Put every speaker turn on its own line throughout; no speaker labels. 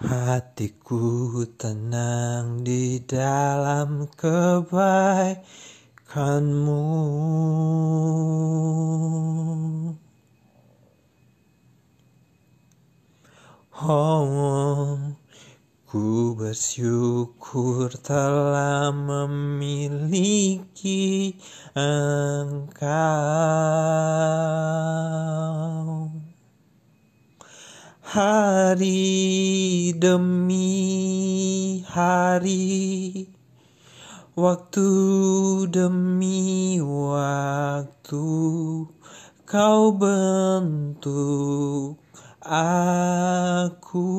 Hatiku tenang di dalam kebaikanmu. Oh, ku bersyukur telah memiliki engkau Hari demi hari Waktu demi waktu Kau bentuk aku.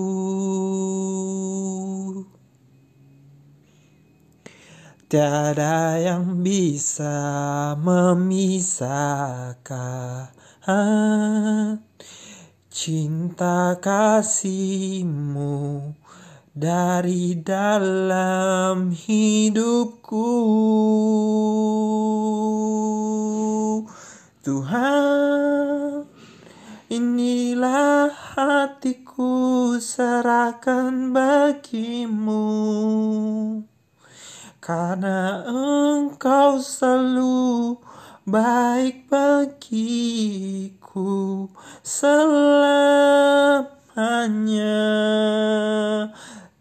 Tiada yang bisa memisahkan cinta kasihmu dari dalam hidupku. Tuhan inilah hatiku serahkan bagimu. Karena engkau selalu baik bagiku selamanya.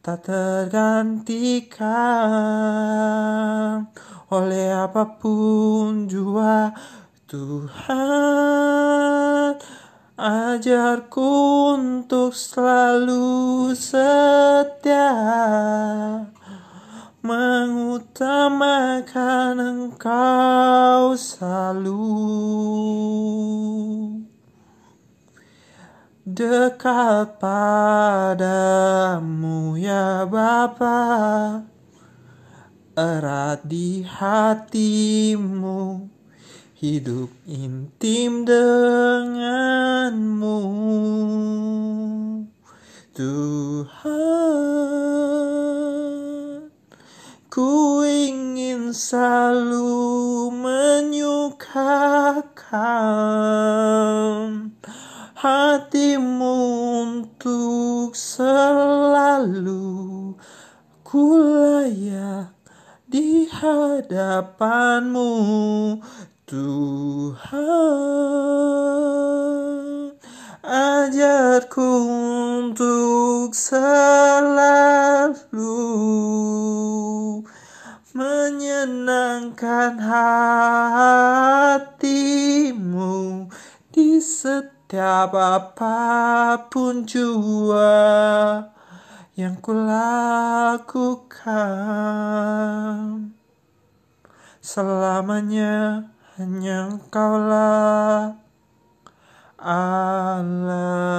Tak tergantikan oleh apa pun jua Tuhan. Ajarku untuk selalu setia mengutamakan engkau selalu dekat padamu ya Bapa. Erat di hatimu hidup intim denganmu. Tuhan ku ingin selalu menyukakan hatimu untuk selalu ku di hadapanmu Tuhan. Ajarku untuk selalu menyenangkan hatimu di setiap apa pun jua yang kulakukan selamanya hanya engkaulah Allah